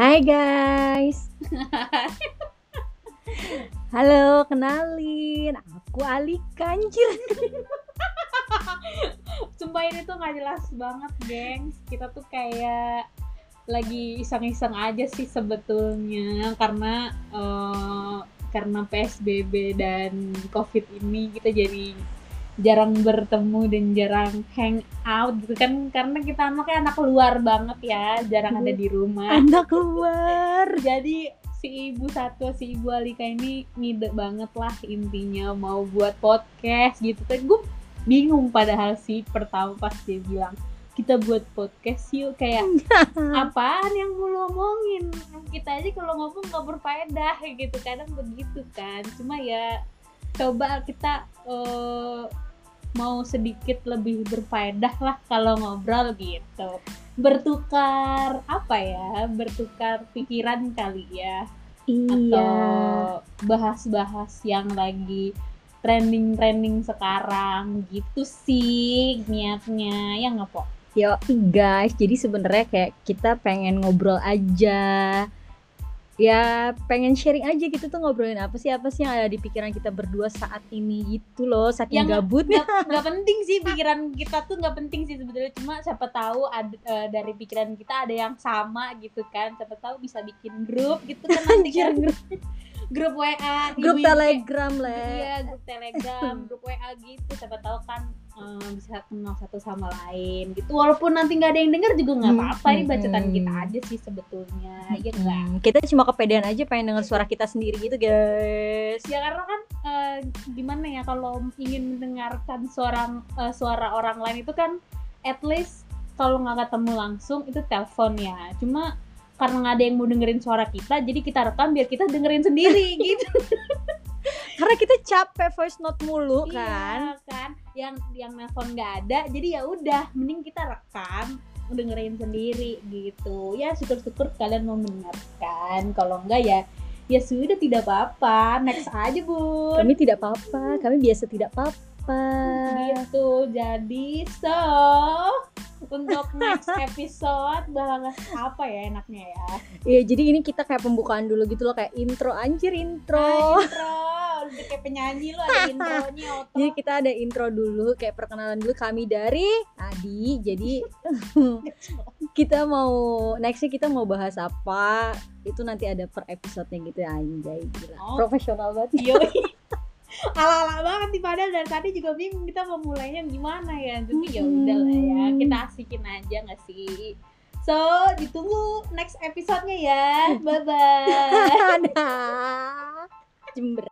Hai guys. Halo, kenalin. Aku Alika anjir. Sumpah ini tuh nggak jelas banget, gengs. Kita tuh kayak lagi iseng-iseng aja sih sebetulnya karena eh, karena PSBB dan COVID ini kita jadi jarang bertemu dan jarang hang out gitu kan karena kita anaknya anak luar banget ya jarang ada di rumah. Anak luar. jadi si ibu satu si ibu Alika ini ngide banget lah intinya mau buat podcast gitu kan. Gue bingung padahal sih pertama pas dia bilang kita buat podcast yuk kayak apaan yang mau lo omongin? Kita aja kalau ngomong nggak berfaedah gitu. Kadang begitu kan. Cuma ya coba kita eh, mau sedikit lebih berfaedah lah kalau ngobrol gitu bertukar apa ya bertukar pikiran kali ya Iya. atau bahas-bahas yang lagi trending-trending sekarang gitu sih niatnya ya nggak po Yo guys, jadi sebenarnya kayak kita pengen ngobrol aja. Ya pengen sharing aja gitu tuh ngobrolin apa sih apa sih yang ada di pikiran kita berdua saat ini gitu loh saking Yang gabutnya. nggak penting sih pikiran kita tuh nggak penting sih sebetulnya. Cuma siapa tahu ada eh, dari pikiran kita ada yang sama gitu kan. Siapa tahu bisa bikin grup gitu kan nanti kan. Grup, grup WA grup telegram lah. iya grup telegram grup WA gitu. Siapa tahu kan eh, bisa kenal satu sama lain gitu walaupun nanti nggak ada yang denger juga nggak Hmm, apa-apa ini bacotan hmm. kita aja sih sebetulnya ya enggak Hmm, kita cuma kepedean aja pengen denger suara kita sendiri gitu guys. ya karena kan eh, gimana ya kalau ingin mendengarkan suara eh, suara orang lain itu kan at least kalau nggak ketemu langsung itu telepon ya cuma karena nggak ada yang mau dengerin suara kita jadi kita rekam biar kita dengerin sendiri gitu Karena kita capek voice note mulu. Iya kan, yang yang nelfon nggak ada, jadi ya udah, mending kita rekam, dengerin sendiri gitu. Ya syukur-syukur kalian mau mendengarkan. Kalau enggak ya, ya sudah tidak apa-apa. Next aja bun. Kami tidak apa-apa, kami biasa tidak apa-apa. Gitu. Jadi so untuk next episode bahas apa ya enaknya ya? Iya, jadi ini kita kayak pembukaan dulu gitu loh kayak intro anjir intro. Ah, intro, udah kayak penyanyi lo ada intronya outro. Jadi kita ada intro dulu kayak perkenalan dulu kami dari Adi. Jadi kita mau nextnya kita mau bahas apa itu nanti ada per episodenya gitu ya anjay gila. Oh. Profesional banget. Yoi. ala-ala banget nih padahal dari tadi juga bingung kita mau mulainya gimana ya tapi ya udah lah ya kita asikin aja nggak sih so ditunggu next episodenya ya bye bye. Jember.